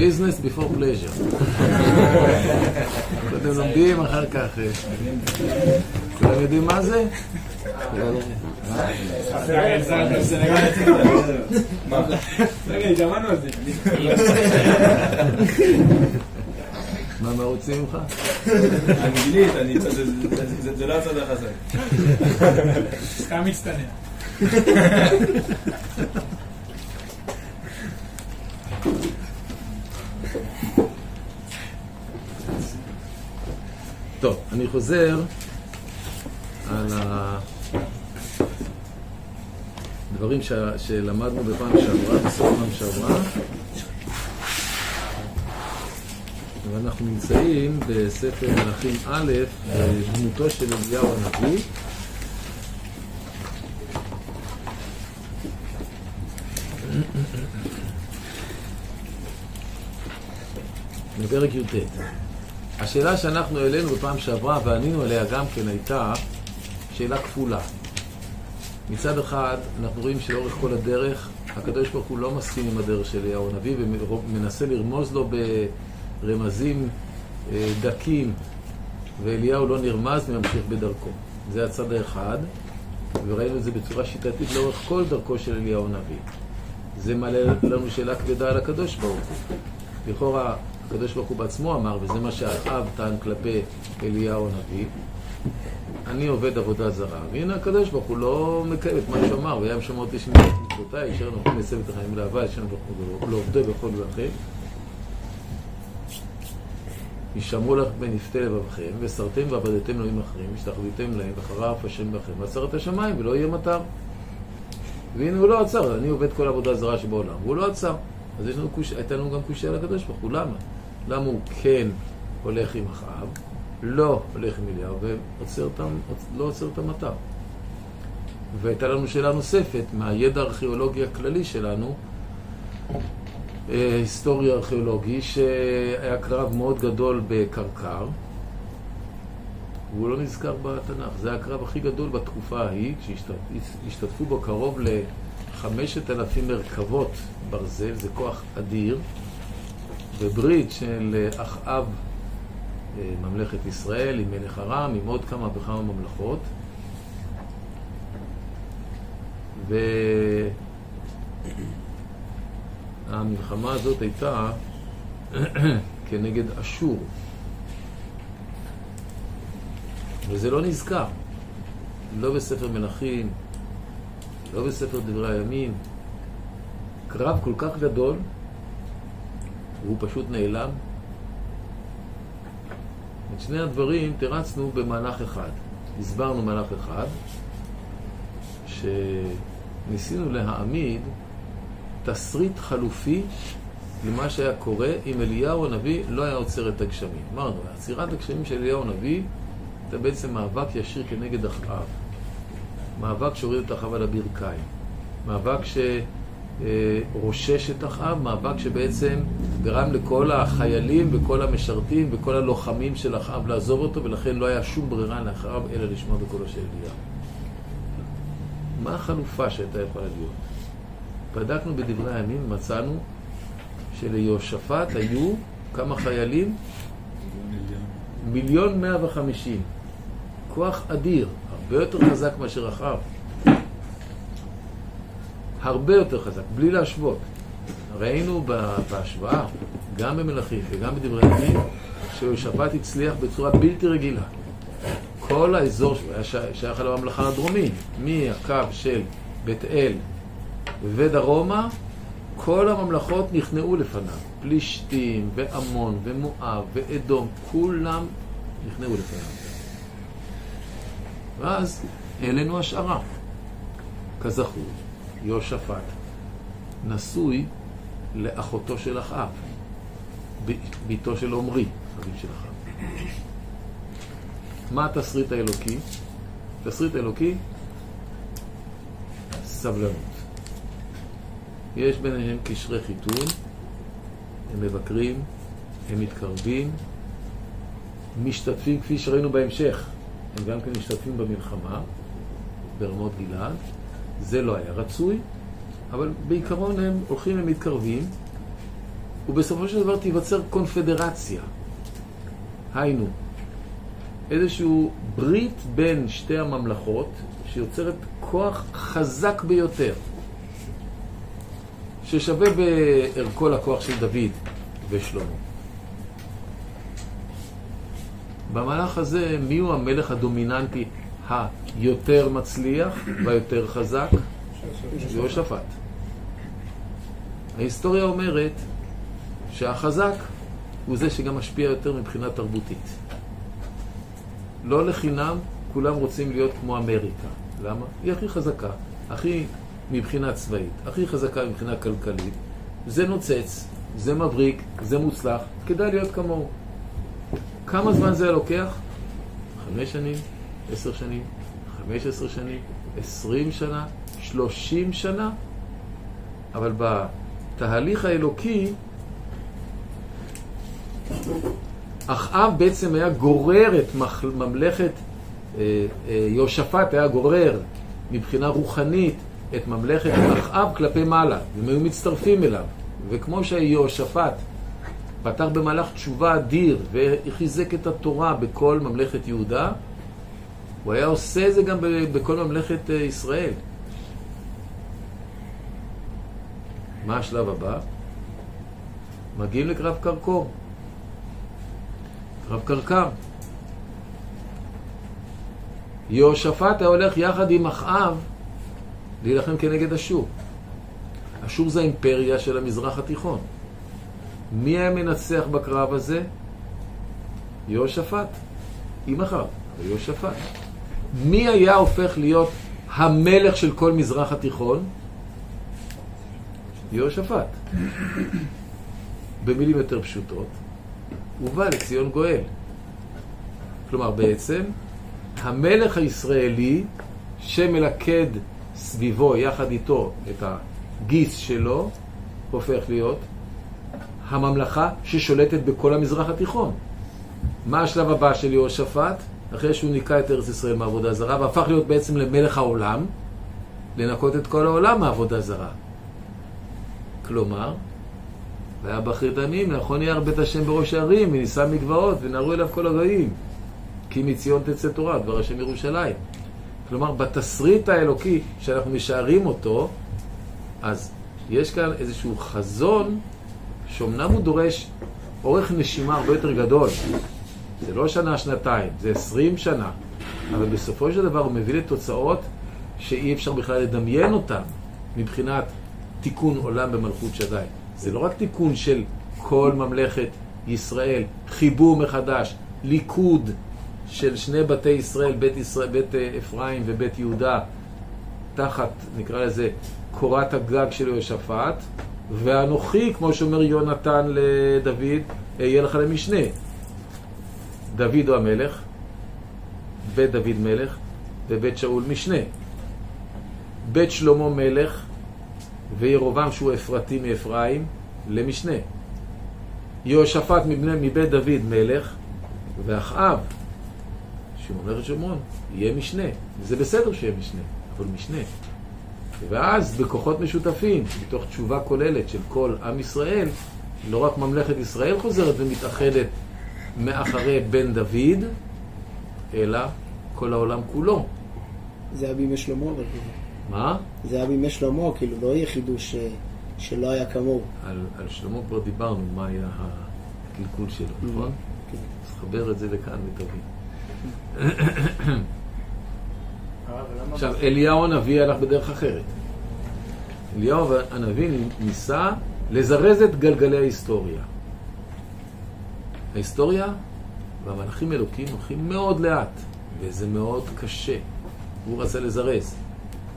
business before pleasure. קודם לומדים, אחר כך... אה, כולם יודעים מה זה? מה, מה רוצים ממך? אנגלית, זה לא הצד החזק. סתם מצטנע. טוב, אני חוזר על הדברים ש... שלמדנו בפעם שעברה, בסוף פעם שעברה. ואנחנו נמצאים בספר מלכים א', בדמותו של אליהו הנביא. בפרק י"ט. השאלה שאנחנו העלינו בפעם שעברה וענינו עליה גם כן הייתה שאלה כפולה. מצד אחד, אנחנו רואים שלאורך כל הדרך, הקדוש ברוך הוא לא מסכים עם הדרך של אליהו הנביא ומנסה לרמוז לו ברמזים אה, דקים, ואליהו לא נרמז וממשיך בדרכו. זה הצד האחד, וראינו את זה בצורה שיטתית לאורך כל דרכו של אליהו הנביא. זה מעלה לנו שאלה כבדה על הקדוש ברוך הוא. לכאורה, הקדוש ברוך הוא בעצמו אמר, וזה מה שאחאב טען כלפי אליהו הנביא, אני עובד עבודה זרה. והנה הקדוש ברוך הוא לא מקיים את מה שהוא אמר, והיה שמות איש מצוותיי, אשר לסב את החיים לאהבה, אשר עובדי בכל דרכם. ישמרו לך בנפתי לבבכם, וסרתם ועבדתם אלוהים אחרים, השתחוויתם להם, וחרף השם בכם, ועצר את השמיים, ולא יהיה מטר. והנה הוא לא עצר, אני עובד כל עבודה זרה שבעולם, והוא לא עצר. אז יש לנו קוש... הייתה לנו גם קושייה לקדוש ברוך הוא, למה? למה הוא כן הולך עם אחאב, לא הולך עם אליהו, ועוצר אותם, לא עוצר את המטר. והייתה לנו שאלה נוספת, מהידע הארכיאולוגי הכללי שלנו, אה, היסטורי ארכיאולוגי, שהיה קרב מאוד גדול בקרקר, והוא לא נזכר בתנ"ך. זה היה הקרב הכי גדול בתקופה ההיא, כשהשתתפו בו קרוב לחמשת אלפים מרכבות ברזל, זה כוח אדיר, וברית של אחאב, אה, ממלכת ישראל, עם מלך ארם, עם עוד כמה וכמה ממלכות. והמלחמה הזאת הייתה כנגד אשור. וזה לא נזכר. לא בספר מלכים, לא בספר דברי הימים. קרב כל כך גדול, והוא פשוט נעלם. את שני הדברים תרצנו במהלך אחד. הסברנו מהלך אחד, שניסינו להעמיד תסריט חלופי למה שהיה קורה אם אליהו הנביא לא היה עוצר את הגשמים. אמרנו, עצירת הגשמים של אליהו הנביא זה בעצם מאבק ישיר כנגד אחאב. מאבק שהוריד את אחאב על הברכיים. מאבק שרושש את אחאב, מאבק שבעצם גרם לכל החיילים וכל המשרתים וכל הלוחמים של אחאב לעזוב אותו, ולכן לא היה שום ברירה לאחאב אלא לשמוע בקולו של אליהו. מה החלופה שהייתה יכולה להיות? בדקנו בדברי הימים, מצאנו שליהושפט היו כמה חיילים? מיליון מאה וחמישים. כוח אדיר, הרבה יותר חזק מאשר אחאב. הרבה יותר חזק, בלי להשוות. ראינו בהשוואה, גם במלכים וגם בדברי הימים, שיהושפט הצליח בצורה בלתי רגילה. כל האזור שלו היה שייך על הממלכה הדרומית, מהקו של בית אל ודרומה, כל הממלכות נכנעו לפניו. פלישתים, ועמון, ומואב, ואדום, כולם נכנעו לפניו. ואז העלינו השערה. כזכור, יהושפט נשוי לאחותו של אחאב, ביתו של עמרי, אביו של אחאב. מה התסריט האלוקי? תסריט האלוקי, סבלנות. יש ביניהם קשרי חיתון, הם מבקרים, הם מתקרבים, משתתפים, כפי שראינו בהמשך, הם גם כן משתתפים במלחמה ברמות גלעד. זה לא היה רצוי, אבל בעיקרון הם הולכים ומתקרבים, ובסופו של דבר תיווצר קונפדרציה. היינו, איזשהו ברית בין שתי הממלכות שיוצרת כוח חזק ביותר, ששווה בערכו לכוח של דוד ושלמה. במהלך הזה, מי הוא המלך הדומיננטי היותר מצליח והיותר חזק? יהושפט. ההיסטוריה אומרת שהחזק הוא זה שגם משפיע יותר מבחינה תרבותית. לא לחינם כולם רוצים להיות כמו אמריקה. למה? היא הכי חזקה, הכי מבחינה צבאית, הכי חזקה מבחינה כלכלית. זה נוצץ, זה מבריק, זה מוצלח, כדאי להיות כמוהו. כמה זמן זה לוקח? חמש שנים, עשר שנים, חמש עשר שנים, עשרים שנה, שלושים שנה, אבל בתהליך האלוקי, אחאב בעצם היה גורר את ממלכת, אה, אה, יהושפט היה גורר מבחינה רוחנית את ממלכת אחאב כלפי מעלה, הם היו מצטרפים אליו. וכמו שיהושפט פתח במהלך תשובה אדיר וחיזק את התורה בכל ממלכת יהודה, הוא היה עושה את זה גם בכל ממלכת אה, ישראל. מה השלב הבא? מגיעים לקרב קרקור. קרב קרקר. יהושפט היה הולך יחד עם אחאב להילחם כנגד אשור. אשור זה האימפריה של המזרח התיכון. מי היה מנצח בקרב הזה? יהושפט. עם אחאב, יהושפט. מי היה הופך להיות המלך של כל מזרח התיכון? יהושפט. במילים יותר פשוטות, ובא לציון גואל. כלומר, בעצם, המלך הישראלי שמלכד סביבו, יחד איתו, את הגיס שלו, הופך להיות הממלכה ששולטת בכל המזרח התיכון. מה השלב הבא של יהושפט? אחרי שהוא ניקה את ארץ ישראל מעבודה זרה, והפך להיות בעצם למלך העולם, לנקות את כל העולם מעבודה זרה. כלומר, והיה באחרית הימים, נכון יהיה בית השם בראש הערים, ונישא מגבעות, ונערו אליו כל הגויים. כי מציון תצא תורה, דבר השם ירושלים. כלומר, בתסריט האלוקי שאנחנו משערים אותו, אז יש כאן איזשהו חזון שאומנם הוא דורש אורך נשימה הרבה יותר גדול. זה לא שנה, שנתיים, זה עשרים שנה. אבל בסופו של דבר הוא מביא לתוצאות שאי אפשר בכלל לדמיין אותן מבחינת תיקון עולם במלכות שדי. זה לא רק תיקון של כל ממלכת ישראל, חיבור מחדש, ליכוד של שני בתי ישראל, בית, ישראל, בית אה, אפרים ובית יהודה, תחת, נקרא לזה, קורת הגג של יהושפט, ואנוכי, כמו שאומר יונתן לדוד, אהיה לך למשנה. דוד הוא המלך, בית דוד מלך, ובית שאול משנה. בית שלמה מלך, וירובעם שהוא אפרתי מאפרים, למשנה. יהושפט מבני, מבית דוד מלך, ואחאב, שהוא ממלכת שומרון, יהיה משנה. זה בסדר שיהיה משנה, אבל משנה. ואז בכוחות משותפים, מתוך תשובה כוללת של כל עם ישראל, לא רק ממלכת ישראל חוזרת ומתאחדת מאחרי בן דוד, אלא כל העולם כולו. זה היה בימי שלמה אבל כאילו. מה? זה היה בימי שלמה, כאילו לא יהיה חידוש אה, שלא היה כמוהו. על, על שלמה כבר דיברנו, מה היה הקלקול שלו, נכון? כן. אז חבר את זה לכאן ותבין. עכשיו, אליהו הנביא הלך בדרך אחרת. אליהו הנביא ניסה לזרז את גלגלי ההיסטוריה. ההיסטוריה והמלאכים אלוקים הולכים מאוד לאט, וזה מאוד קשה. הוא רצה לזרז.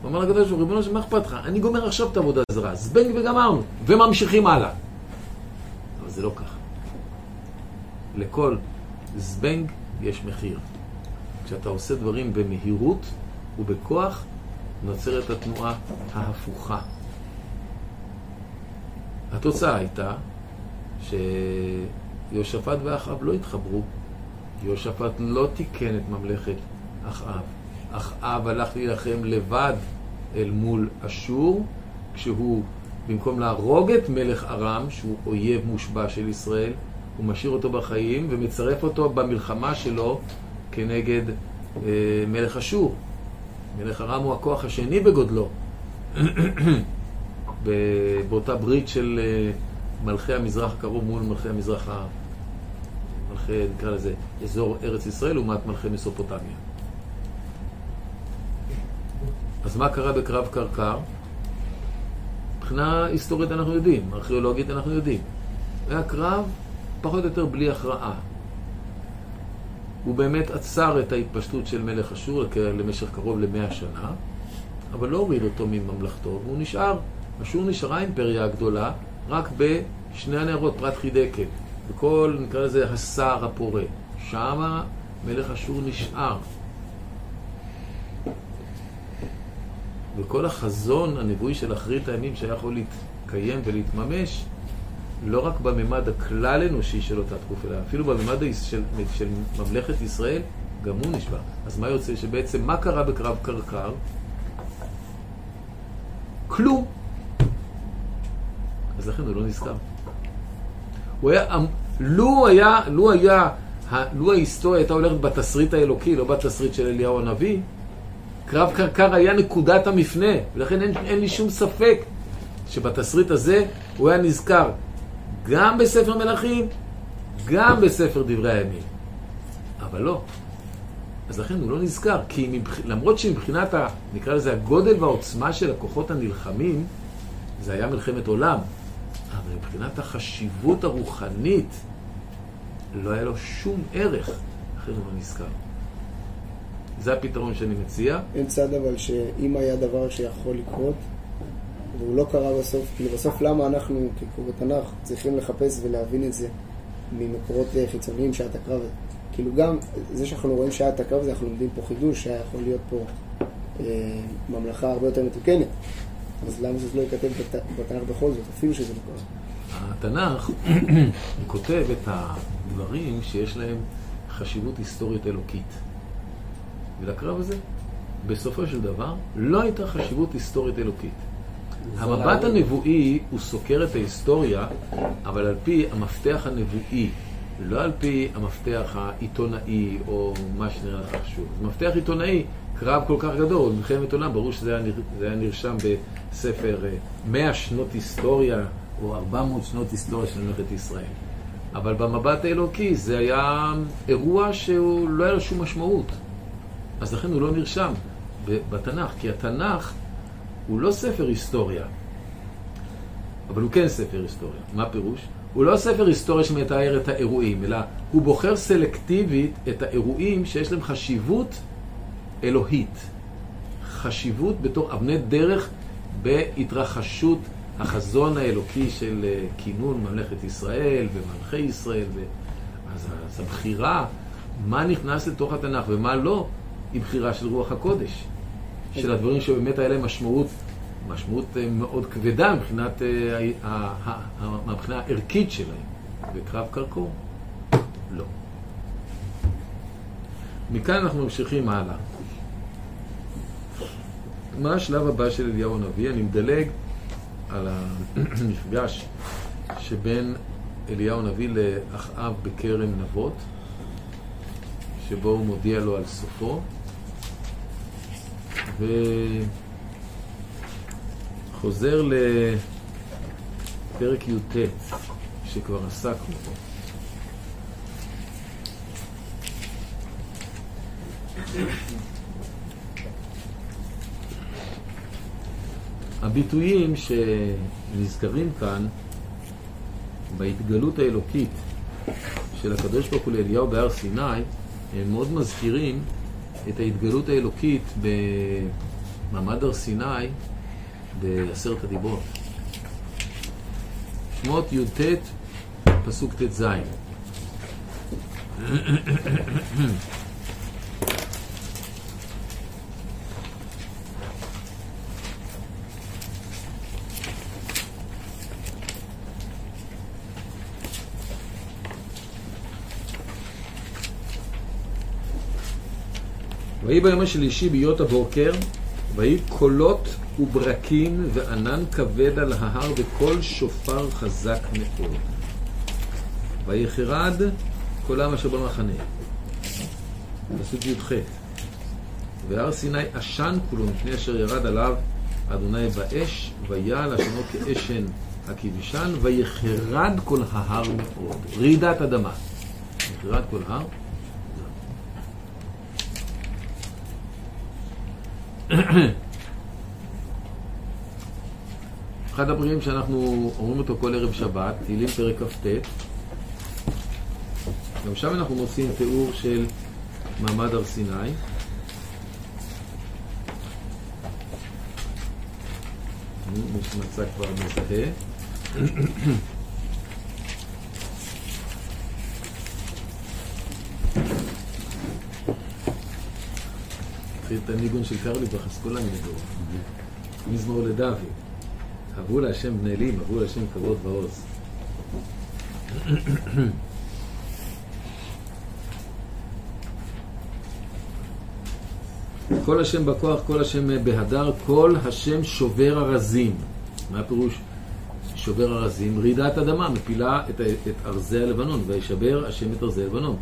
הוא אמר לקדוש ברוך הוא, ריבונו של מה אכפת לך? אני גומר עכשיו את העבודה הזרה, זבנג וגמרנו, וממשיכים הלאה. אבל זה לא ככה. לכל זבנג יש מחיר. כשאתה עושה דברים במהירות ובכוח, נוצרת התנועה ההפוכה. התוצאה הייתה שיהושפט ואחאב לא התחברו. יהושפט לא תיקן את ממלכת אחאב. אחאב הלך להילחם לבד אל מול אשור, כשהוא במקום להרוג את מלך ארם, שהוא אויב מושבע של ישראל, הוא משאיר אותו בחיים ומצרף אותו במלחמה שלו כנגד אה, מלך אשור. מלך ארם הוא הכוח השני בגודלו. באותה ברית של אה, מלכי המזרח הקרוב מול מלכי המזרח, ה- מלכי, נקרא לזה, אזור ארץ ישראל לעומת מלכי מסופוטמיה. אז מה קרה בקרב קרקר? מבחינה היסטורית אנחנו יודעים, ארכיאולוגית אנחנו יודעים. היה קרב פחות או יותר בלי הכרעה. הוא באמת עצר את ההתפשטות של מלך אשור למשך קרוב למאה שנה, אבל לא הוריד אותו מממלכתו, והוא נשאר. אשור נשארה האימפריה הגדולה רק בשני הנערות, פרט חידקל, בכל, נקרא לזה, הסער הפורה. שמה מלך אשור נשאר. וכל החזון הנבואי של אחרית הימים שהיה יכול להתקיים ולהתממש, לא רק בממד הכלל אנושי של אותה תקופה, אלא אפילו בממד של, של ממלכת ישראל, גם הוא נשבע. אז מה יוצא? שבעצם מה קרה בקרב קרקר? כלום. אז לכן הוא לא נזכר. הוא היה, לו היה, לו היה, לו ההיסטוריה הייתה הולכת בתסריט האלוקי, לא בתסריט של אליהו הנביא, קרב קרקר היה נקודת המפנה, ולכן אין, אין לי שום ספק שבתסריט הזה הוא היה נזכר גם בספר מלכים, גם בספר דברי הימים. אבל לא. אז לכן הוא לא נזכר, כי מבח... למרות שמבחינת, ה... נקרא לזה, הגודל והעוצמה של הכוחות הנלחמים, זה היה מלחמת עולם. אבל מבחינת החשיבות הרוחנית, לא היה לו שום ערך, לכן הוא נזכר. זה הפתרון שאני מציע. אין צד אבל שאם היה דבר שיכול לקרות, והוא לא קרה בסוף, כאילו בסוף למה אנחנו כקורא תנ"ך צריכים לחפש ולהבין את זה ממקורות חיצוניים שעת הקרב. כאילו גם זה שאנחנו רואים שעת הקרב הזה, אנחנו לומדים פה חידוש שהיה יכול להיות פה אה, ממלכה הרבה יותר מתוקנת. אז למה זה לא ייכתב בת, בתנ"ך בכל זאת, אפילו שזה לא קרה? התנ"ך, הוא כותב את הדברים שיש להם חשיבות היסטורית אלוקית. ולקרב הזה, בסופו של דבר, לא הייתה חשיבות היסטורית אלוקית. המבט הנבואי הוא סוקר את ההיסטוריה, אבל על פי המפתח הנבואי, לא על פי המפתח העיתונאי או מה שנראה לך חשוב. מפתח עיתונאי, קרב כל כך גדול, מלחמת עולם, ברור שזה היה, היה נרשם בספר 100 שנות היסטוריה או 400 שנות היסטוריה של מלכת ישראל. אבל במבט האלוקי זה היה אירוע שהוא לא היה לו שום משמעות. אז לכן הוא לא נרשם בתנ"ך, כי התנ"ך הוא לא ספר היסטוריה, אבל הוא כן ספר היסטוריה. מה פירוש? הוא לא ספר היסטוריה שמתאר את האירועים, אלא הוא בוחר סלקטיבית את האירועים שיש להם חשיבות אלוהית. חשיבות בתור אבני דרך בהתרחשות החזון האלוקי של כינון ממלכת ישראל ומלכי ישראל. ו... אז, אז הבחירה, מה נכנס לתוך התנ"ך ומה לא, היא בחירה של רוח הקודש. של הדברים שבאמת היה להם משמעות, משמעות מאוד כבדה מבחינת, מהבחינה הערכית שלהם. בקרב קרקור, לא. מכאן אנחנו ממשיכים הלאה. מה השלב הבא של אליהו הנביא? אני מדלג על המפגש שבין אליהו הנביא לאחאב בכרם נבות, שבו הוא מודיע לו על סופו. וחוזר לפרק י"ט, שכבר עסקנו בו. הביטויים שנזכרים כאן בהתגלות האלוקית של הקדוש ברוך הוא לאליהו בהר סיני, הם מאוד מזכירים את ההתגלות האלוקית במעמד הר סיני בעשרת הדיברות. שמות י"ט, פסוק ט"ז. ויהי ביום השלישי בהיות הבוקר, ויהי קולות וברקים וענן כבד על ההר וקול שופר חזק מאוד. ויחרד קולם אשר במחנה. פסוק י"ח והר סיני עשן כולו מפני אשר ירד עליו אדוני באש, ויעל עשנו כאשן הכבשן, ויחרד כל ההר מאוד. רעידת אדמה. יחרד כל ההר. אחד הפרקים שאנחנו אומרים אותו כל ערב שבת, תהילים פרק כ"ט, גם שם אנחנו מוצאים תיאור של מעמד הר סיני. מי שמצא כבר מזהה. את הניגון של קרליבך, אז כולם ידעו. מזמור לדוד. הבו להשם בני אלים, הבו להשם כבוד ועוז. כל השם בכוח, כל השם בהדר, כל השם שובר ארזים. מה הפירוש שובר ארזים? רעידת אדמה, מפילה את, את ארזי הלבנון, וישבר השם את ארזי הלבנון.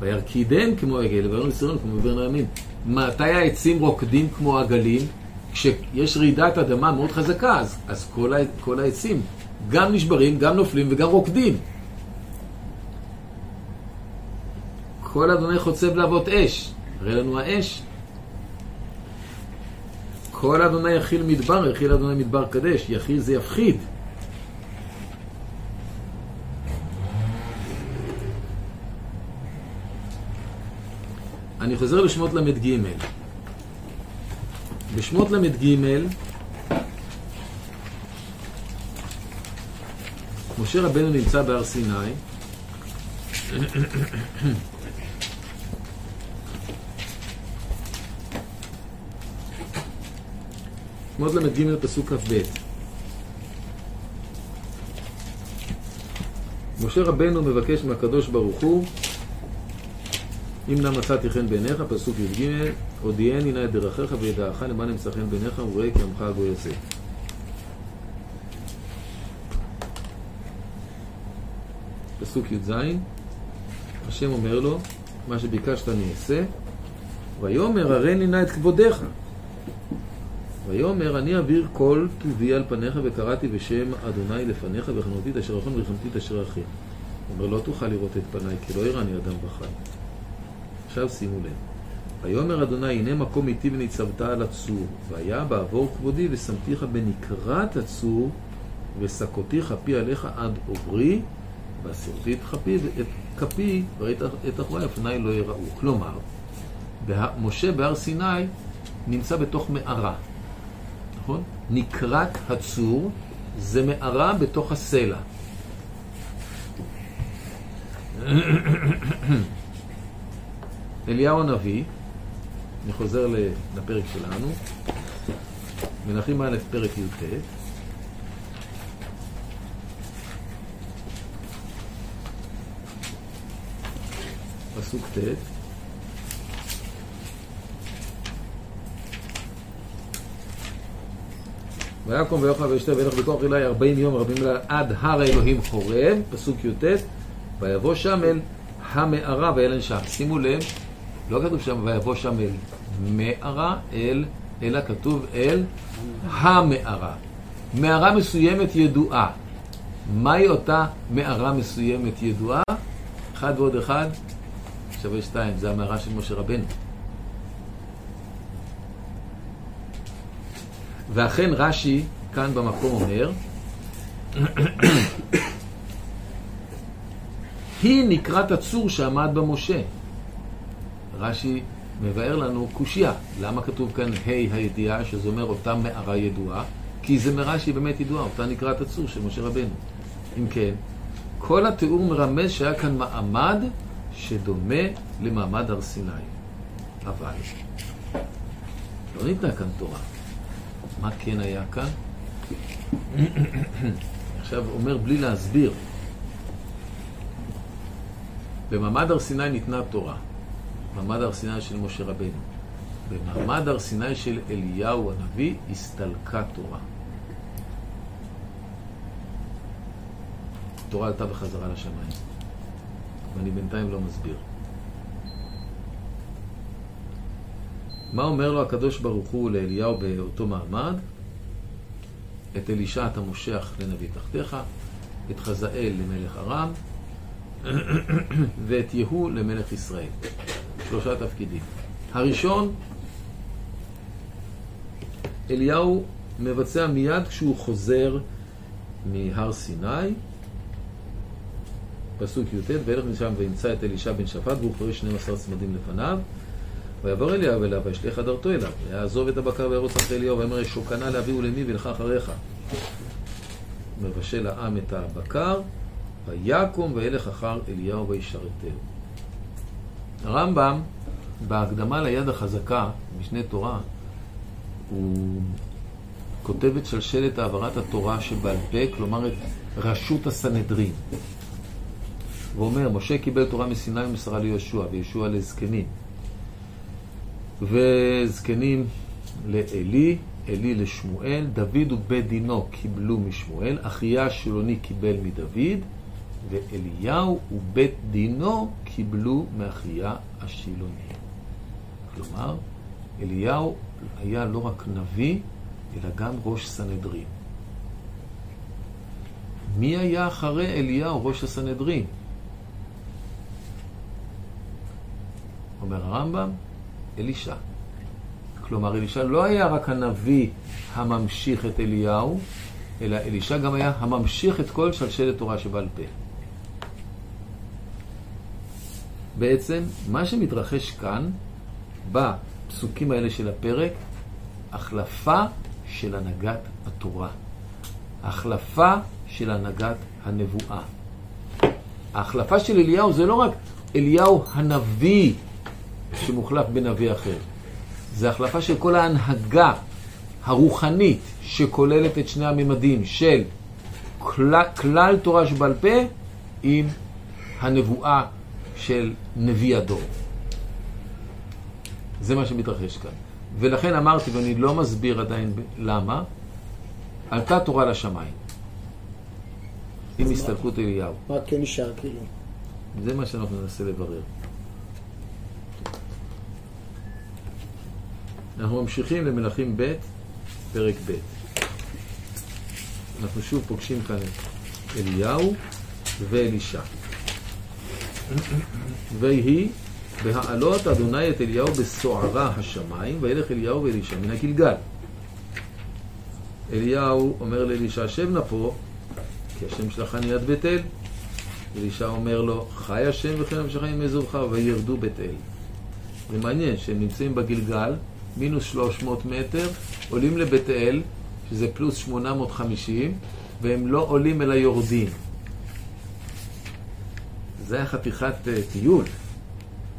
וירקידם כמו עגל, לבנון יסרון כמו מבין רעמים. מתי העצים רוקדים כמו עגלים? כשיש רעידת אדמה מאוד חזקה, אז, אז כל, ה, כל העצים גם נשברים, גם נופלים וגם רוקדים. כל אדוני חוצב להבות אש, הרי לנו האש. כל אדוני יכיל מדבר, יכיל אדוני מדבר קדש, יכיל זה יפחיד. אני חוזר לשמות ל"ג. בשמות ל"ג משה רבנו נמצא בהר סיני שמות ל"ג פסוק כ"ב משה רבנו מבקש מהקדוש ברוך הוא אם נא מצאתי חן בעיניך, פסוק י"ג, הודיעני נא את דרכיך וידעך למען אמצא חן בעיניך וראה כי עמך הגוי הזה. פסוק י"ז, השם אומר לו, מה שביקשת אני אעשה, ויאמר הראני נא את כבודיך. ויאמר אני אעביר כל טובי על פניך וקראתי בשם אדוני לפניך וחנותי את אשר אחון ולחמתי את אשר אחי. אומר לא תוכל לראות את פניי כי לא יראני אדם וחי. עכשיו שימו לב. ויאמר אדוני, הנה מקום איתי וניצבת על הצור, והיה בעבור כבודי ושמתיך בנקרת הצור, וסקותי כפי עליך עד עוברי, והסרתי את כפי ואת כפי, וראית את אחורי הפני לא יראו. כלומר, משה בהר סיני נמצא בתוך מערה, נכון? נקרת הצור זה מערה בתוך הסלע. אליהו הנביא, אני חוזר לפרק שלנו, מנחים א', פרק י"ט. פסוק ט' ויקום ויאכל וישתה וילך בכוח אלי ארבעים יום רבים אליי עד הר האלוהים חורב, פסוק י"ט, ויבוא שם אל המערה ואלן שם. שימו לב, לא כתוב שם ויבוא שם אל מערה, אל, אלא כתוב אל המערה. מערה מסוימת ידועה. מהי אותה מערה מסוימת ידועה? אחד ועוד אחד שווה שתיים, זה המערה של משה רבנו. ואכן רש"י כאן במקום אומר היא נקראת הצור שעמד במשה. רש"י מבאר לנו קושייה. למה כתוב כאן ה' הידיעה, שזה אומר אותה מערה ידועה? כי זה מערה שהיא באמת ידועה, אותה נקראת הצור של משה רבנו. אם כן, כל התיאור מרמז שהיה כאן מעמד שדומה למעמד הר סיני. אבל לא ניתנה כאן תורה. מה כן היה כאן? עכשיו אומר בלי להסביר. במעמד הר סיני ניתנה תורה. מעמד הר סיני של משה רבנו. במעמד הר סיני של אליהו הנביא הסתלקה תורה. התורה עלתה בחזרה לשמיים. ואני בינתיים לא מסביר. מה אומר לו הקדוש ברוך הוא לאליהו באותו מעמד? את אלישע אתה מושך לנביא תחתיך, את חזאל למלך ארם, ואת יהוא למלך ישראל. שלושה תפקידים. הראשון, אליהו מבצע מיד כשהוא חוזר מהר סיני, פסוק י"ט, וילך משם וימצא את אלישע בן שפט, והוא חורש 12 צמדים לפניו. ויעבור אליהו אליו, וישליך הדרתו אליו, ויעזוב את הבקר וירוץ אחרי אליהו, ויאמר שוקנה לאבי ולמי ולך אחריך. מבשל העם את הבקר, ויקום וילך אחר אליהו וישרתהו. הרמב"ם, בהקדמה ליד החזקה, משנה תורה, הוא כותב את שלשלת העברת התורה שבעל פה, כלומר את רשות הסנהדרין. הוא אומר, משה קיבל תורה מסיני ומסרה ליהושע, ויהושע לזקנים. וזקנים לעלי, עלי לשמואל, דוד ובית דינו קיבלו משמואל, אחיה השילוני קיבל מדוד, ואליהו ובית דינו קיבלו מאחיה השילוני. כלומר, אליהו היה לא רק נביא, אלא גם ראש סנהדרין. מי היה אחרי אליהו ראש הסנהדרין? אומר הרמב"ם, אלישע. כלומר, אלישע לא היה רק הנביא הממשיך את אליהו, אלא אלישע גם היה הממשיך את כל שלשלת תורה שבעל פה. בעצם, מה שמתרחש כאן, בפסוקים האלה של הפרק, החלפה של הנהגת התורה. החלפה של הנהגת הנבואה. ההחלפה של אליהו זה לא רק אליהו הנביא שמוחלף בנביא אחר. זה החלפה של כל ההנהגה הרוחנית שכוללת את שני הממדים של כלל, כלל תורה שבעל פה עם הנבואה של נביא הדור. זה מה שמתרחש כאן. ולכן אמרתי, ואני לא מסביר עדיין למה, עלתה תורה לשמיים. עם הסתלקות אליהו. מה כן נשאר כאילו? זה מה שאנחנו ננסה לברר. אנחנו ממשיכים למלכים ב', פרק ב'. אנחנו שוב פוגשים כאן את אליהו ואלישע. ויהי בהעלות אדוני את אליהו בסוערה השמיים, וילך אליהו ואלישע מן הגלגל. אליהו אומר לאלישע, שב נא פה, כי השם שלחני עד בית אל. אלישע אומר לו, חי השם וכן נפשך עם אזורך, וירדו בית אל. זה מעניין שהם נמצאים בגלגל, מינוס 300 מטר, עולים לבית אל, שזה פלוס 850, והם לא עולים אלא יורדים. זה היה חתיכת uh, טיול.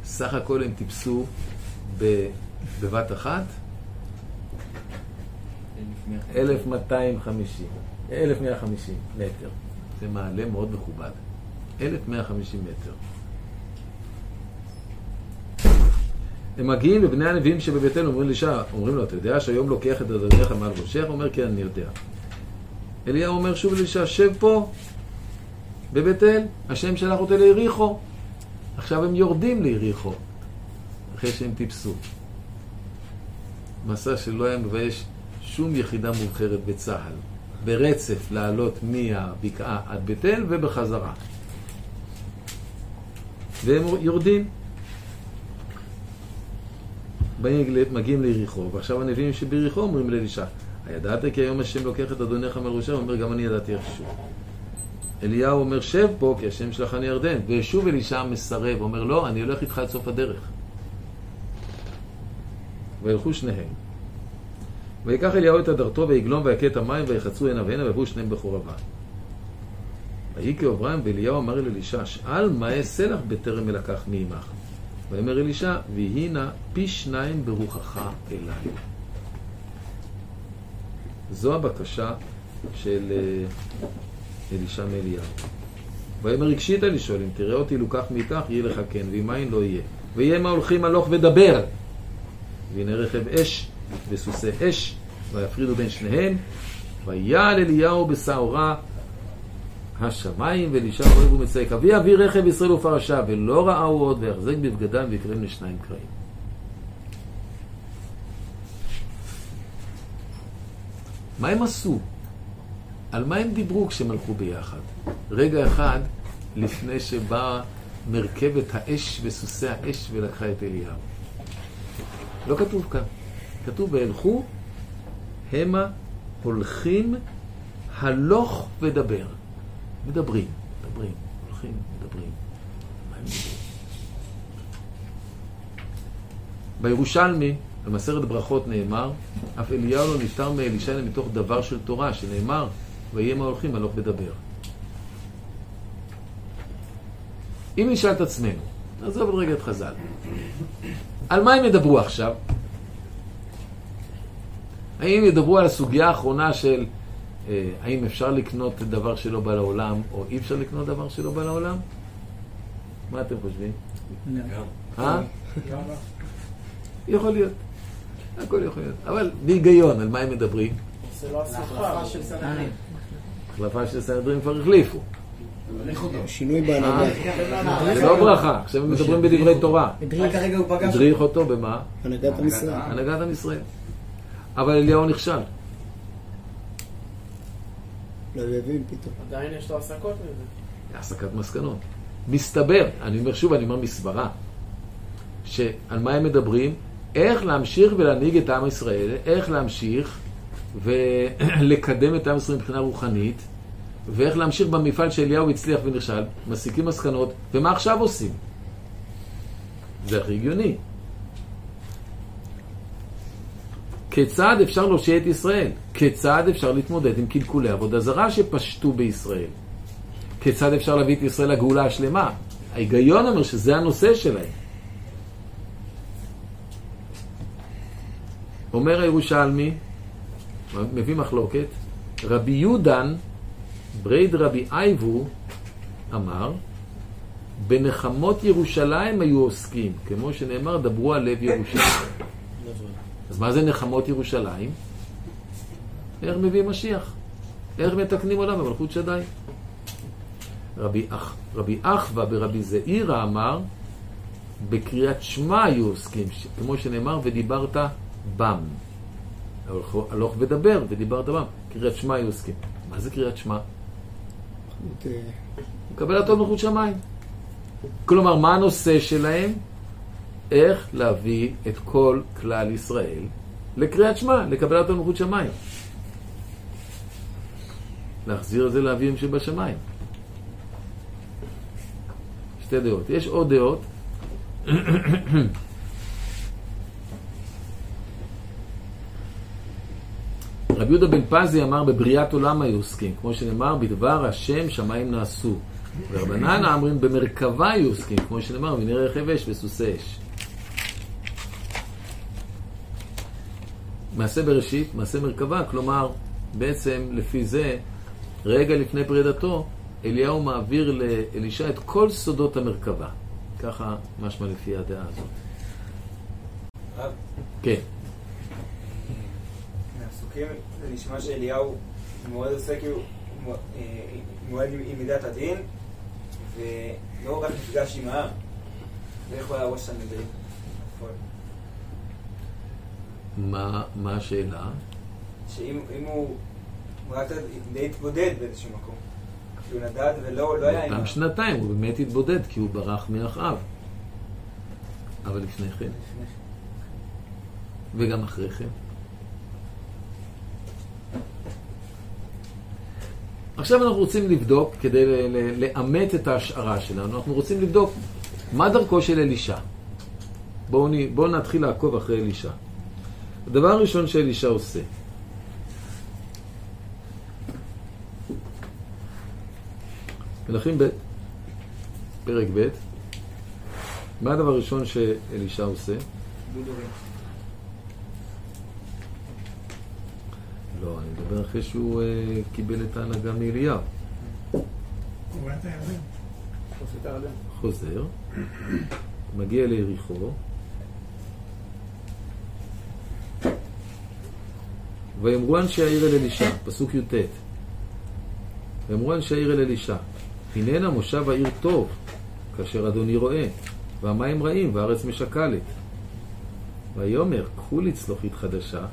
סך הכל הם טיפסו בבת אחת 1250, 1150 מטר. זה מעלה מאוד מכובד. 1150 מטר. הם מגיעים לבני הנביאים שבביתנו, אומרים לאישה, אומרים לו, אתה יודע שהיום לוקח את אדוניך מעל ראשך? הוא אומר, כן, אני יודע. אליהו אומר שוב לאישה, שב פה, בבית אל, השם שלח אותי ליריחו. עכשיו הם יורדים ליריחו, אחרי שהם טיפסו. מסע שלא היה מבייש שום יחידה מובחרת בצה"ל, ברצף לעלות מהבקעה עד בית אל ובחזרה. והם יורדים. מגיעים ליריחו, ועכשיו הנביאים שביריחו אומרים לאלישע, הידעת כי היום השם לוקח את אדונך מראשה? הוא אומר, גם אני ידעתי איכשהו. אליהו אומר, שב פה, כי השם שלחני ירדן. ושוב אלישע מסרב, אומר, לא, אני הולך איתך עד סוף הדרך. וילכו שניהם. ויקח אליהו את הדרתו ויגלום ויכה את המים ויחצו הנה והנה ויבואו שניהם בחורבה. ויהי כאוברם ואליהו אמר אל אלישע, שאל מה אעשה לך בטרם אלקח מעמך. ויאמר אלישע, ויהי נא פי שניים ברוחך אליי. זו הבקשה של אה, אלישע מאליהו. ויאמר רגשית לשאול, אם תראה אותי לוקח מאיתך, יהיה לך כן, ואם אין לא יהיה. ויהיה מה הולכים הלוך ודבר. והנה רכב אש וסוסי אש, ויפרידו בין שניהם, ויעל אליהו בשעורה השמיים ואלישע אוהב ומצייק. אבי אבי רכב ישראל ופרשה, ולא ראהו עוד, ויחזק בבגדם ויקרם לשניים קרעים. מה הם עשו? על מה הם דיברו כשהם הלכו ביחד? רגע אחד לפני שבאה מרכבת האש וסוסי האש ולקחה את אליהו. לא כתוב כאן. כתוב והלכו המה הולכים הלוך ודבר. מדברים, מדברים, הולכים, מדברים. בירושלמי, במסכת ברכות נאמר, אף אליהו לא נפטר מאלישע מתוך דבר של תורה, שנאמר, ויהיה מה הולכים הלוך ודבר. אם נשאל את עצמנו, נעזוב רגע את חז"ל, על מה הם ידברו עכשיו? האם ידברו על הסוגיה האחרונה של אה, האם אפשר לקנות דבר שלא בא לעולם, או אי אפשר לקנות דבר שלא בא לעולם? מה אתם חושבים? אה? יכול להיות. הכל יכול להיות. אבל בהיגיון, על מה הם מדברים? זה לא השיחה של סנהדרין. החלפה של סנהדרין כבר החליפו. שינוי בהנהגה. זה לא ברכה, עכשיו הם מדברים בדברי תורה. הדריך אותו במה? הנהגת עם ישראל. הנהגת עם ישראל. אבל אליהו נכשל. לא הבין פתאום. עדיין יש לו הסקות מזה. הסקת מסקנות. מסתבר, אני אומר שוב, אני אומר מסברה, שעל מה הם מדברים? איך להמשיך ולהנהיג את עם ישראל, איך להמשיך ולקדם את עם ישראל מבחינה רוחנית, ואיך להמשיך במפעל שאליהו הצליח ונכשל, מסיקים מסקנות, ומה עכשיו עושים? זה הכי הגיוני. כיצד אפשר להושיע את ישראל? כיצד אפשר להתמודד עם קלקולי עבודה זרה שפשטו בישראל? כיצד אפשר להביא את ישראל לגאולה השלמה? ההיגיון אומר שזה הנושא שלהם. אומר הירושלמי, מביא מחלוקת, רבי יודן, בריה דרבי אייבו, אמר, בנחמות ירושלים היו עוסקים, כמו שנאמר, דברו על לב ירושלים. אז מה זה נחמות ירושלים? איך מביא משיח? איך מתקנים עולם במלכות שדי? רבי, אח, רבי אחוה ברבי זעירא אמר, בקריאת שמע היו עוסקים, כמו שנאמר, ודיברת בם. הלוך, ודבר, ודיברת בם. קריאת שמע היו עוסקים. מה זה קריאת שמע? אה, קבלת עול מלכות שמיים. כלומר, מה הנושא שלהם? איך להביא את כל כלל ישראל לקריאת שמע, לקבלת עול מלכות שמיים. להחזיר את זה לאביהם שבשמיים. שתי דעות. יש עוד דעות. רבי יהודה בן פזי אמר בבריאת עולם היו עוסקים, כמו שנאמר בדבר השם שמיים נעשו. ורבנן אמרים במרכבה היו עוסקים, כמו שנאמר מני רכב אש וסוסי אש. מעשה בראשית, מעשה מרכבה, כלומר, בעצם לפי זה, רגע לפני פרידתו, אליהו מעביר לאלישע את כל סודות המרכבה. ככה משמע לפי הדעה הזאת. כן. מהפסוקים זה נשמע שאליהו מועד עושה כאילו אה, מועד עם מידת הדין ולא רק נפגש עם העם. ואיך הוא היה ראש הנביאים? מה, מה השאלה? שאם אם הוא רק די התבודד באיזשהו מקום. כי הוא נדד ולא לא היה אותם העם. שנתיים הוא באמת התבודד כי הוא ברח מאחאב. אבל לפני כן, וגם אחרי כן. עכשיו אנחנו רוצים לבדוק, כדי לאמת את ההשערה שלנו, אנחנו רוצים לבדוק מה דרכו של אלישע. בואו בואו נתחיל לעקוב אחרי אלישע. הדבר הראשון שאלישע עושה, מלכים ב', פרק ב', מה הדבר הראשון שאלישע עושה? לא, אני מדבר אחרי שהוא אה, קיבל את ההנהגה מאליהו. חוזר, מגיע ליריחו, ויאמרו אנשי העיר אל אלישע, פסוק י"ט, ויאמרו אנשי העיר אל אלישע, הננה מושב העיר טוב, כאשר אדוני רואה, והמים רעים והארץ משקלת. ויאמר, קחו לי צלוחית חדשה,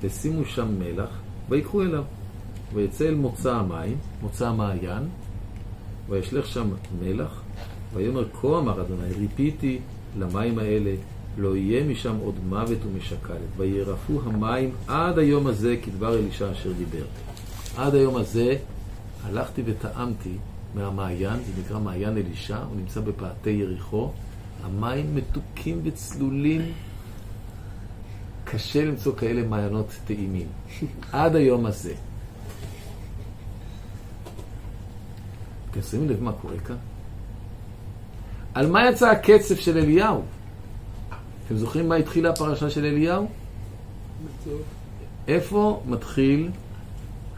ושימו שם מלח, ויקחו אליו. ויצא אל מוצא המים, מוצא המעיין, וישלך שם מלח, ויאמר כה אמר אדוני, ריפיתי למים האלה, לא יהיה משם עוד מוות ומשקלת. וירפו המים עד היום הזה, כדבר אלישע אשר דיבר. עד היום הזה הלכתי וטעמתי מהמעיין, זה נקרא מעיין אלישע, הוא נמצא בפאתי יריחו. המים מתוקים וצלולים, קשה למצוא כאלה מעיינות טעימים. עד היום הזה. אתם שמים לב מה קורה כאן? על מה יצא הקצף של אליהו? אתם זוכרים מה התחילה הפרשה של אליהו? איפה מתחיל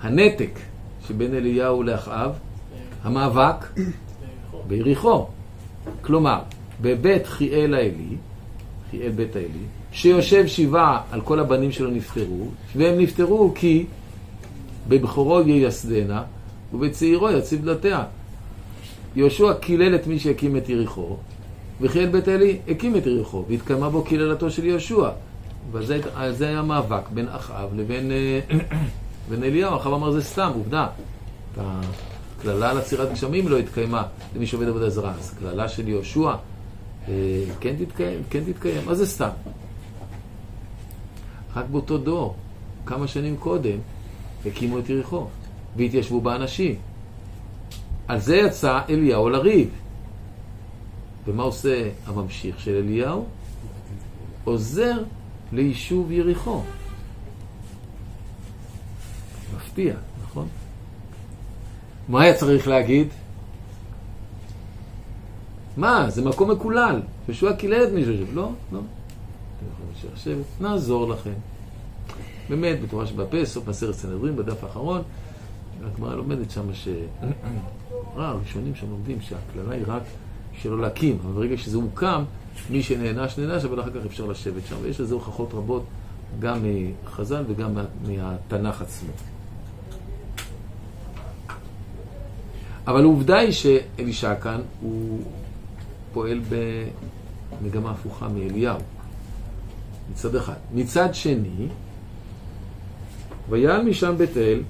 הנתק שבין אליהו לאחאב? המאבק ביריחו. כלומר, בבית חיאל האלי, חיאל בית האלי, שיושב שבעה על כל הבנים שלו נפטרו, והם נפטרו כי בבכורו ייסדנה ובצעירו יציב דלתיה. יהושע קילל את מי שהקים את יריחו, וחיאל בית אלי הקים את יריחו, והתקיימה בו קללתו של יהושע. ועל זה היה מאבק בין אחאב לבין בין אליהו. אחאב אמר זה סתם, עובדה. הקללה על עצירת גשמים לא התקיימה למי שעובד עבודה זרה. אז קללה של יהושע אה, כן תתקיים, כן תתקיים, אז זה סתם. רק באותו דור, כמה שנים קודם, הקימו את יריחו, והתיישבו בה אנשים. על זה יצא אליהו לריב. ומה עושה הממשיך של אליהו? עוזר ליישוב יריחו. מפתיע, נכון? מה היה צריך להגיד? מה, זה מקום מקולל. ישוע קילל את מישהו. לא, לא. לשבת, נעזור לכם. באמת, בתורה שבפה, סוף מסרת סנהדרין, בדף האחרון, הגמרא לומדת שם ש... אה, הראשונים שם לומדים שהקללה היא רק שלא להקים, אבל ברגע שזה הוקם, מי שנענש נענש, אבל אחר כך אפשר לשבת שם. ויש לזה הוכחות רבות, גם מחז"ל וגם מהתנ"ך עצמו. אבל העובדה היא שאלישע כאן הוא פועל במגמה הפוכה מאליהו, מצד אחד. מצד שני, ויעל משם בית אל,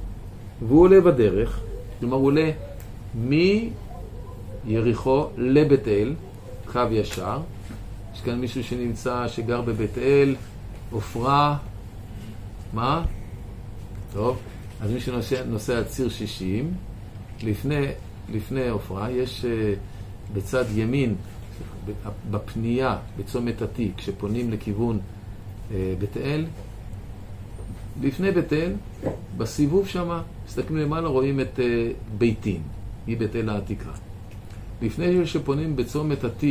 והוא עולה בדרך, כלומר הוא עולה מיריחו לבית אל, קו ישר. יש כאן מישהו שנמצא, שגר בבית אל, עופרה, מה? טוב, אז מי שנוסע על ציר 60, לפני, לפני עופרה יש uh, בצד ימין, בפנייה, בצומת עתיק, כשפונים לכיוון בית אל, לפני בית אל, בסיבוב שמה, מסתכלים למעלה, רואים את ביתים. היא בית אל העתיקה. לפני שפונים בצומת ה-T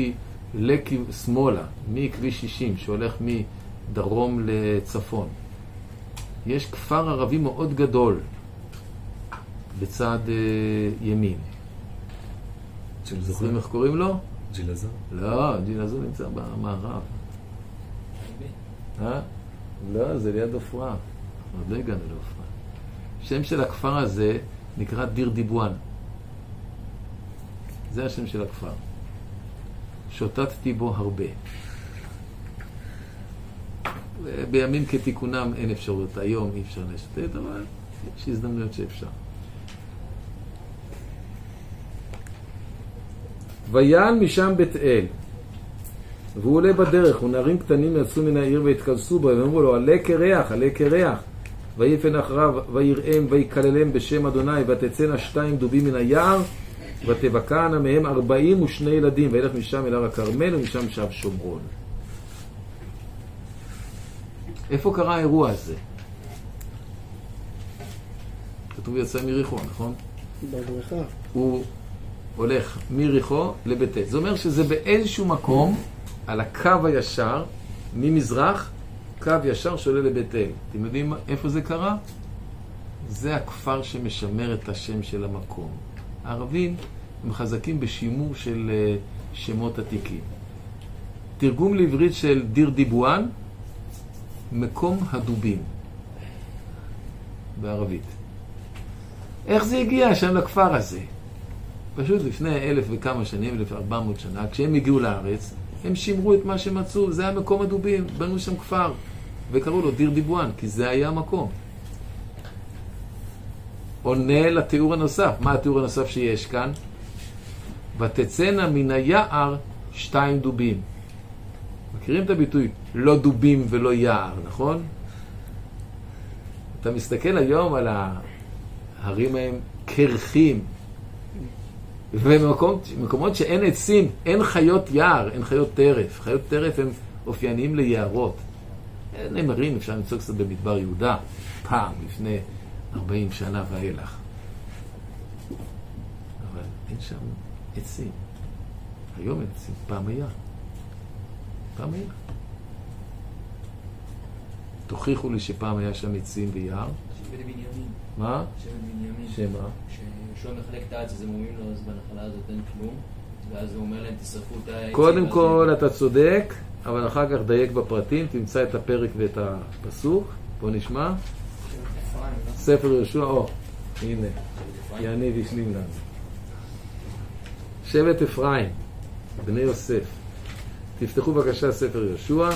לשמאלה, מכביש 60 שהולך מדרום לצפון, יש כפר ערבי מאוד גדול בצד uh, ימין. אתם זוכרים איך קוראים לו? ג'ילזר? לא, ג'ילזר נמצא במערב. אה? לא, זה ליד עופרה. עוד לא הגענו לעופרה. השם של הכפר הזה נקרא דיר דיבואן. זה השם של הכפר. שוטטתי בו הרבה. בימים כתיקונם אין אפשרות, היום אי אפשר לשוטט, אבל יש הזדמנויות שאפשר. ויען משם בית אל, והוא עולה בדרך, ונערים קטנים יצאו מן העיר והתכנסו בו, ואמרו לו, עלה קרח, עלה קרח. ויפן אחריו, ויראם, ויקללם בשם אדוני, ותצאנה שתיים דובים מן היער, ותבקענה מהם ארבעים ושני ילדים, וילך משם אל הר הכרמל, ומשם שב שומרון. איפה קרה האירוע הזה? כתוב יצא מריחו, נכון? בבריכה. הוא הולך מריחו לבית. זה אומר שזה באיזשהו מקום, על הקו הישר, ממזרח, קו ישר שעולה לבית אל. אתם יודעים איפה זה קרה? זה הכפר שמשמר את השם של המקום. הערבים הם חזקים בשימור של אה, שמות עתיקים. תרגום לעברית של דיר דיבואן, מקום הדובים. בערבית. איך זה הגיע שם לכפר הזה? פשוט לפני אלף וכמה שנים, אלף ארבע מאות שנה, כשהם הגיעו לארץ, הם שימרו את מה שמצאו, זה היה מקום הדובים, בנו שם כפר, וקראו לו דיר דיבואן, כי זה היה המקום. עונה לתיאור הנוסף. מה התיאור הנוסף שיש כאן? ותצאנה מן היער שתיים דובים. מכירים את הביטוי לא דובים ולא יער, נכון? אתה מסתכל היום על ההרים ההם קרחים, ובמקומות שאין עצים, אין חיות יער, אין חיות טרף. חיות טרף הם אופייניים ליערות. נמרים אפשר למצוא קצת במדבר יהודה, פעם, לפני 40 שנה ואילך. אבל אין שם עצים. היום אין עצים, פעם היה. פעם היה. תוכיחו לי שפעם היה שם עצים ויער. שבט בנימין. מה? שבט בנימין. שמה? כשיהושע מחלק את הארץ, אז הם אומרים לו, אז בנחלה הזאת אין כלום. ואז הוא אומר להם, תשרפו את העצים. קודם כל אתה צודק, אבל אחר כך דייק בפרטים, תמצא את הפרק ואת הפסוק. בוא נשמע. ספר יהושע, או, הנה, יניב השלים לנו. שבט אפרים, בני יוסף. תפתחו בבקשה ספר יהושע.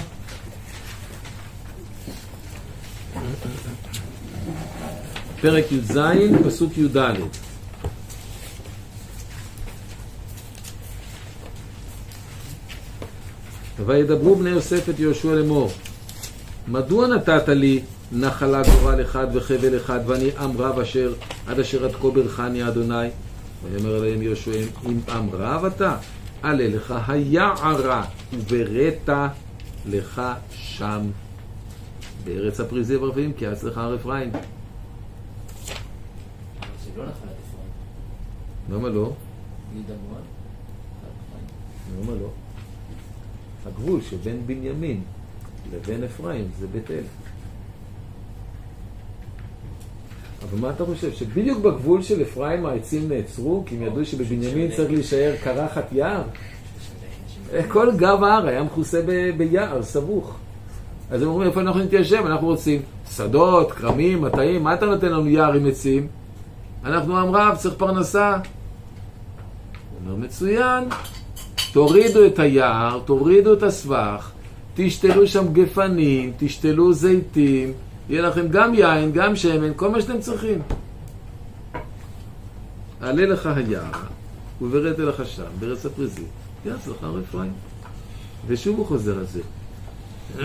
פרק י"ז, פסוק י"ד. וידברו בני יוסף את יהושע לאמור, מדוע נתת לי נחלה גורל אחד וחבל אחד ואני עם רב אשר עד אשר עד כה ברכני אדוני ויאמר אליהם יהושע אם עם רב אתה עלה לך היערה ובראת לך שם בארץ הפריזי והרפאים כי אץ לך הר אפרים לא. למה לא? למה לא? הגבול שבין בנימין לבין אפרים זה בית אל. אבל מה אתה חושב? שבדיוק בגבול של אפרים העצים נעצרו? כי הם ידעו שבבנימין צריך להישאר קרחת יער? כל גב ההר היה מכוסה ביער, סבוך. אז הם אומרים, איפה אנחנו נתיישב? אנחנו רוצים שדות, כרמים, מטעים, מה אתה נותן לנו יער עם עצים? אנחנו עם רב, צריך פרנסה. הוא אומר, מצוין, תורידו את היער, תורידו את הסבך, תשתלו שם גפנים, תשתלו זיתים, יהיה לכם גם יין, גם שמן, כל מה שאתם צריכים. עלה לך היער, ובראת לך שם, בארץ הפריזי, יעץ לך הר אפרים. ושוב הוא חוזר על זה.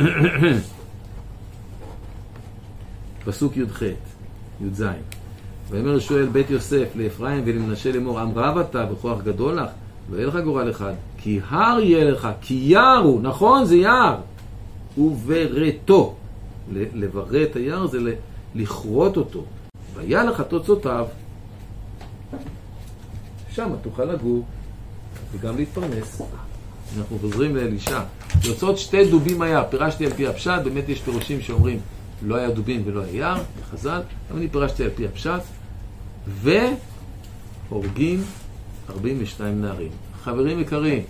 פסוק י"ח, י"ז. ויאמר שואל בית יוסף לאפרים ולמנשה לאמור, עם רב אתה בכוח גדול לך, לא יהיה לך גורל אחד, כי הר יהיה לך, כי יער הוא, נכון זה יער, וברתו. ל- לברא את היער זה לכרות אותו. והיה לך תוצאותיו. שם תוכל לגור וגם להתפרנס. אנחנו חוזרים לאלישע. יוצאות שתי דובים היה, פירשתי על פי הפשט, באמת יש פירושים שאומרים לא היה דובים ולא היה יער, חז"ל, אבל אני פירשתי על פי הפשט, והורגים 42 נערים. חברים יקרים,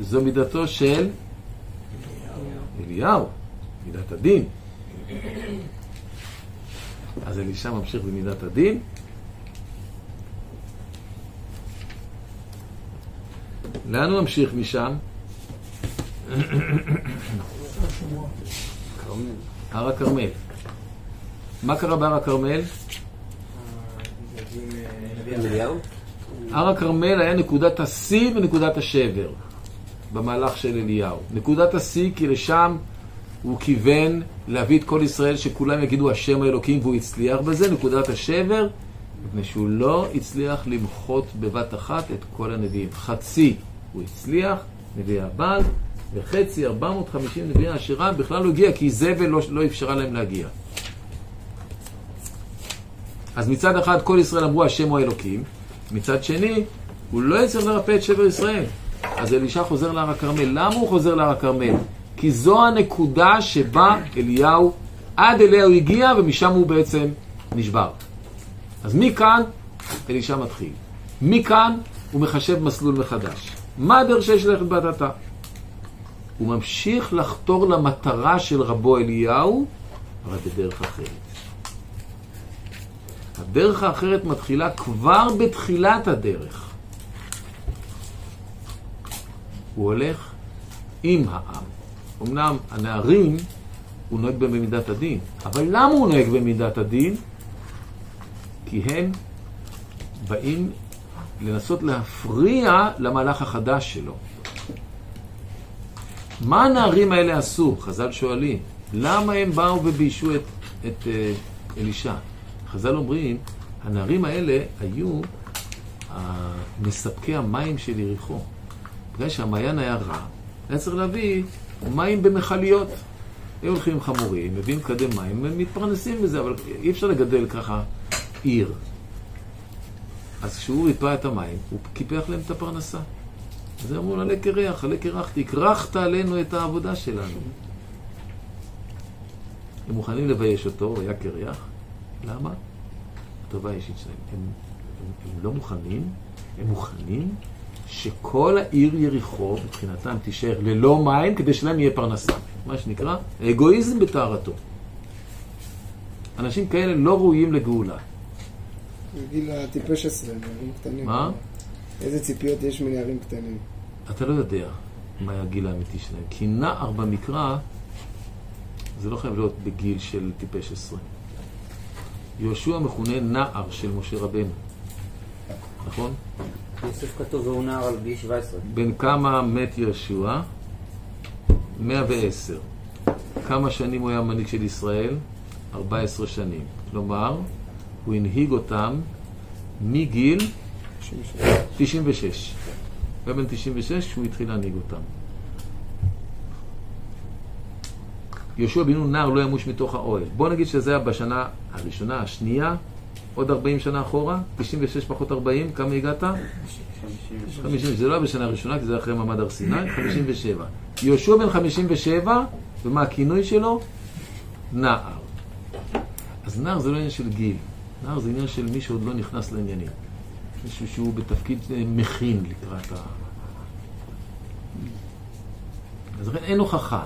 זו מידתו של אליהו, מידת הדין. אז אלישע ממשיך במידת הדין. לאן הוא ממשיך משם? הר הכרמל. מה קרה בהר הכרמל? אליהו? הר הכרמל היה נקודת השיא ונקודת השבר במהלך של אליהו. נקודת השיא כי לשם הוא כיוון להביא את כל ישראל שכולם יגידו השם האלוקים והוא הצליח בזה. נקודת השבר, מפני שהוא לא הצליח למחות בבת אחת את כל הנביאים. חצי הוא הצליח, נביאי הבעל, וחצי, 450 נביאי העשירה בכלל לא הגיע כי זבל לא, לא אפשרה להם להגיע. אז מצד אחד כל ישראל אמרו השם הוא האלוקים, מצד שני הוא לא יצטרך לרפא את שבר ישראל. אז אלישע חוזר להר הכרמל. למה הוא חוזר להר הכרמל? כי זו הנקודה שבה אליהו, עד אליה הוא הגיע ומשם הוא בעצם נשבר. אז מכאן אלישע מתחיל. מכאן הוא מחשב מסלול מחדש. מה הדרך שיש ללכת בהדתה? הוא ממשיך לחתור למטרה של רבו אליהו, אבל בדרך אחרת. הדרך האחרת מתחילה כבר בתחילת הדרך. הוא הולך עם העם. אמנם הנערים, הוא נוהג במידת הדין. אבל למה הוא נוהג במידת הדין? כי הם באים לנסות להפריע למהלך החדש שלו. מה הנערים האלה עשו? חז"ל שואלים. למה הם באו וביישו את, את uh, אלישע? חז"ל אומרים, הנערים האלה היו uh, מספקי המים של יריחו. בגלל שהמעיין היה רע, היה צריך להביא מים במכליות. היו הולכים חמורים, מביאים קדם מים, הם מתפרנסים בזה, אבל אי אפשר לגדל ככה עיר. אז כשהוא ריפא את המים, הוא קיפח להם את הפרנסה. אז אמרו עלה קרח, עלה קרחתי, כרכת עלינו את העבודה שלנו. הם מוכנים לבייש אותו, הוא היה קרח. למה? הטובה האישית שלהם. הם, הם, הם לא מוכנים, הם מוכנים שכל העיר יריחו, מבחינתם, תישאר ללא מים כדי שלהם יהיה פרנסה. מה שנקרא, אגואיזם בטהרתו. אנשים כאלה לא ראויים לגאולה. גיל הטיפש עשרה, נערים קטנים. מה? איזה ציפיות יש מנערים קטנים? אתה לא יודע מה הגיל האמיתי שלהם. כי נער במקרא, זה לא חייב להיות בגיל של טיפש עשרה. יהושע מכונה נער של משה רבנו, נכון? יוסף כתוב והוא נער על גיל 17. בן כמה מת יהושע? 110. כמה שנים הוא היה מנהיג של ישראל? 14 שנים. כלומר, הוא הנהיג אותם מגיל 96. הוא היה בן 96 כשהוא התחיל להנהיג אותם. יהושע בן נון נער לא ימוש מתוך האוהל. בוא נגיד שזה היה בשנה הראשונה, השנייה, עוד 40 שנה אחורה, 96 פחות 40, כמה הגעת? 50, זה לא היה בשנה הראשונה, כי זה אחרי מעמד הר סיני, 57. יהושע בן 57, ומה הכינוי שלו? נער. אז נער זה לא עניין של גיל, נער זה עניין של מי שעוד לא נכנס לעניינים. מישהו שהוא בתפקיד אה, מכין לקראת ה... אז לכן אין הוכחה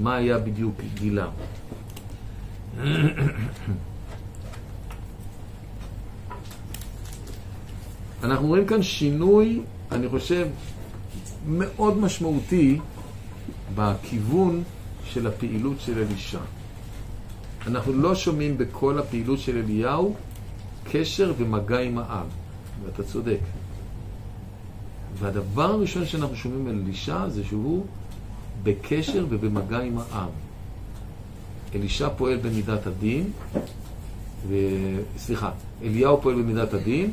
מה היה בדיוק גילם. אנחנו רואים כאן שינוי, אני חושב, מאוד משמעותי בכיוון של הפעילות של אלישע. אנחנו לא שומעים בכל הפעילות של אליהו קשר ומגע עם העם, ואתה צודק. והדבר הראשון שאנחנו שומעים על אלישע זה שהוא בקשר ובמגע עם העם. אלישע פועל במידת הדין, ו... סליחה, אליהו פועל במידת הדין,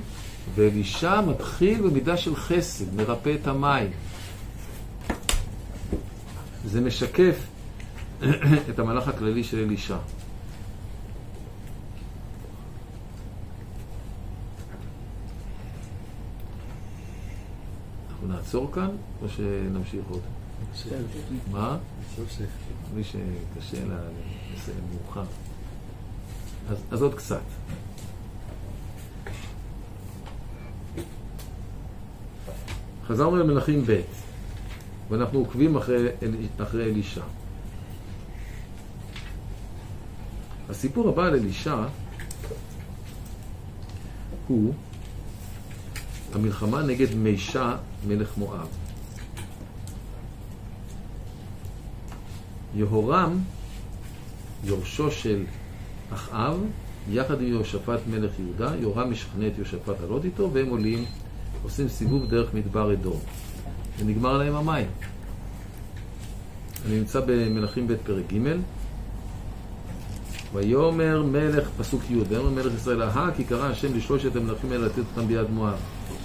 ואלישע מתחיל במידה של חסד, מרפא את המים. זה משקף את המהלך הכללי של אלישע. אנחנו נעצור כאן, או שנמשיך עוד? מה? מי שקשה לה לסיים מאוחר. אז, אז עוד קצת. חזרנו למלכים ב', ואנחנו עוקבים אחרי, אחרי אלישע. הסיפור הבא על אלישע הוא המלחמה נגד מישה מלך מואב. יהורם, יורשו של אחאב, יחד עם יהושפט מלך יהודה, יהורם משכנע את יהושפט לעלות איתו, והם עולים, עושים סיבוב דרך מדבר אדום. ונגמר להם המים. אני נמצא במלכים ב' פרק ג' ויאמר מלך, פסוק י', ויאמר מלך ישראל, אהה כי קרא השם לשלושת המלכים האלה לתת אותם ביד מואב.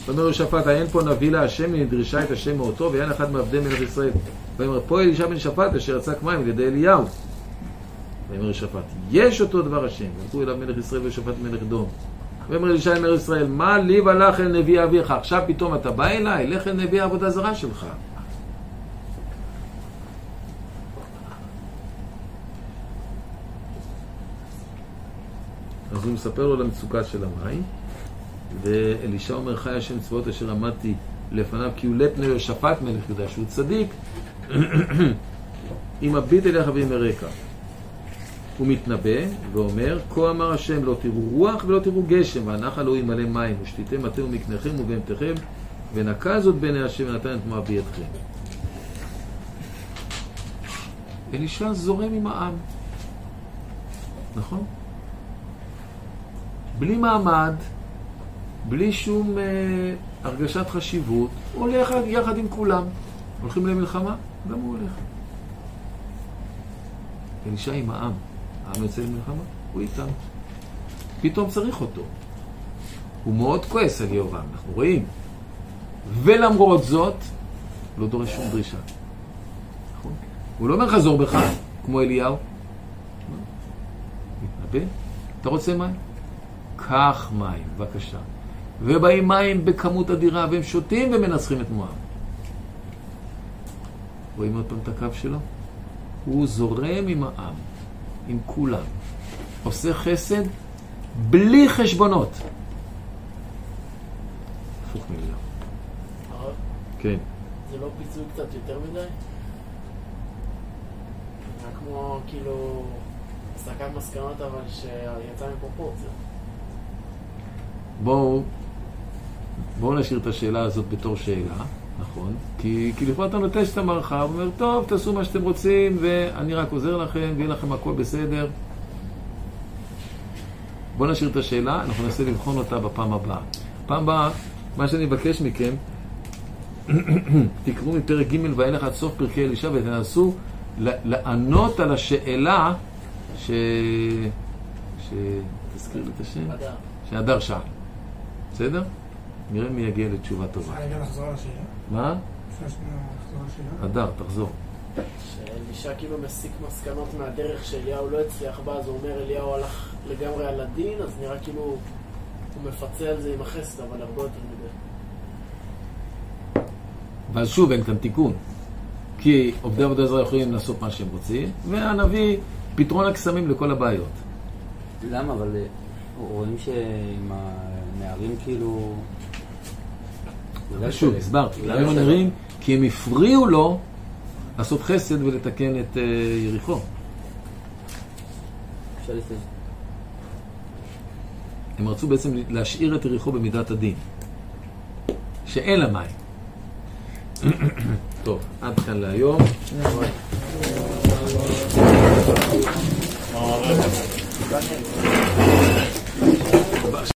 ואומר יהושפט, האין פה נביא להשם, אם נדרשה את השם מאותו, ואין אחד מעבדי מלך ישראל. ויאמר פה אלישע בן שפט, אשר יצק מים על ידי אליהו. ויאמר יהושפט, יש אותו דבר השם. וילכו אליו מלך ישראל ויהושפט מלך דום. ויאמר אלישע מלך ישראל, מה לי ולך אל נביא אביך? עכשיו פתאום אתה בא אליי, לך אל נביא העבודה זרה שלך. אז הוא מספר לו על המצוקה של המים, ואלישע אומר, חי השם צבאות אשר עמדתי לפניו, כי הוא לפני יהושפט מלך יהודה, שהוא צדיק, אם אביט אליך ועם אראך. הוא מתנבא ואומר, כה אמר השם לא תראו רוח ולא תראו גשם, והנחל לא ימלא מים, ושתיתם אתם ומקניכם ובהמתכם, ונקע זאת בעיני השם ונתן את תמוה בידכם. אלישע זורם עם העם, נכון? בלי מעמד, בלי שום אה, הרגשת חשיבות, הולך יחד עם כולם. הולכים למלחמה, גם הוא הולך. אלישע עם העם. העם יוצא למלחמה, הוא איתם. פתאום צריך אותו. הוא מאוד כועס על יהורם, אנחנו רואים. ולמרות זאת, לא דורש שום דרישה. נכון? הוא לא אומר חזור בך, כמו אליהו. מתנבא, אתה רוצה מים? קח מים, בבקשה. ובאים מים בכמות אדירה, והם שותים ומנצחים את מואב. רואים עוד פעם את הקו שלו? הוא זורם עם העם, עם כולם. עושה חסד בלי חשבונות. הפוך מלילה. הרב, כן. זה לא פיצוי קצת יותר מדי? היה כמו כאילו הסקת מסקנות אבל שיצא מפרופורציה. בואו, בואו נשאיר את השאלה הזאת בתור שאלה, נכון? כי, כי לכאורה אתה נוטש את המרחב, אומר, טוב, תעשו מה שאתם רוצים, ואני רק עוזר לכם, ויהיה לכם הכל בסדר. בואו נשאיר את השאלה, אנחנו ננסה לבחון אותה בפעם הבאה. פעם הבאה, מה שאני מבקש מכם, תקראו מפרק ג' ואילך עד סוף פרקי אלישע ותנסו לענות על השאלה ש... ש... תזכיר לי את השם? שהדר שאל. בסדר? נראה מי יגיע לתשובה טובה. אפשר רגע לחזור על השאלה? מה? הדר, תחזור. שאלישע כאילו מסיק מסקנות מהדרך שאליהו לא הצליח בה, אז הוא אומר אליהו הלך לגמרי על הדין, אז נראה כאילו הוא מפצה על זה עם החסד, אבל הרבה יותר מדי. ואז שוב אין כאן תיקון. כי עובדי עבודה זרה יכולים לעשות מה שהם רוצים, והנביא, פתרון הקסמים לכל הבעיות. למה? אבל אה, רואים שעם הנערים כאילו... שוב, הסברתי. אולי הם בסדר. נראים? כי הם הפריעו לו לעשות חסד ולתקן את אה, יריחו. הם רצו בעצם להשאיר את יריחו במידת הדין. שאין לה מים. טוב, עד כאן להיום.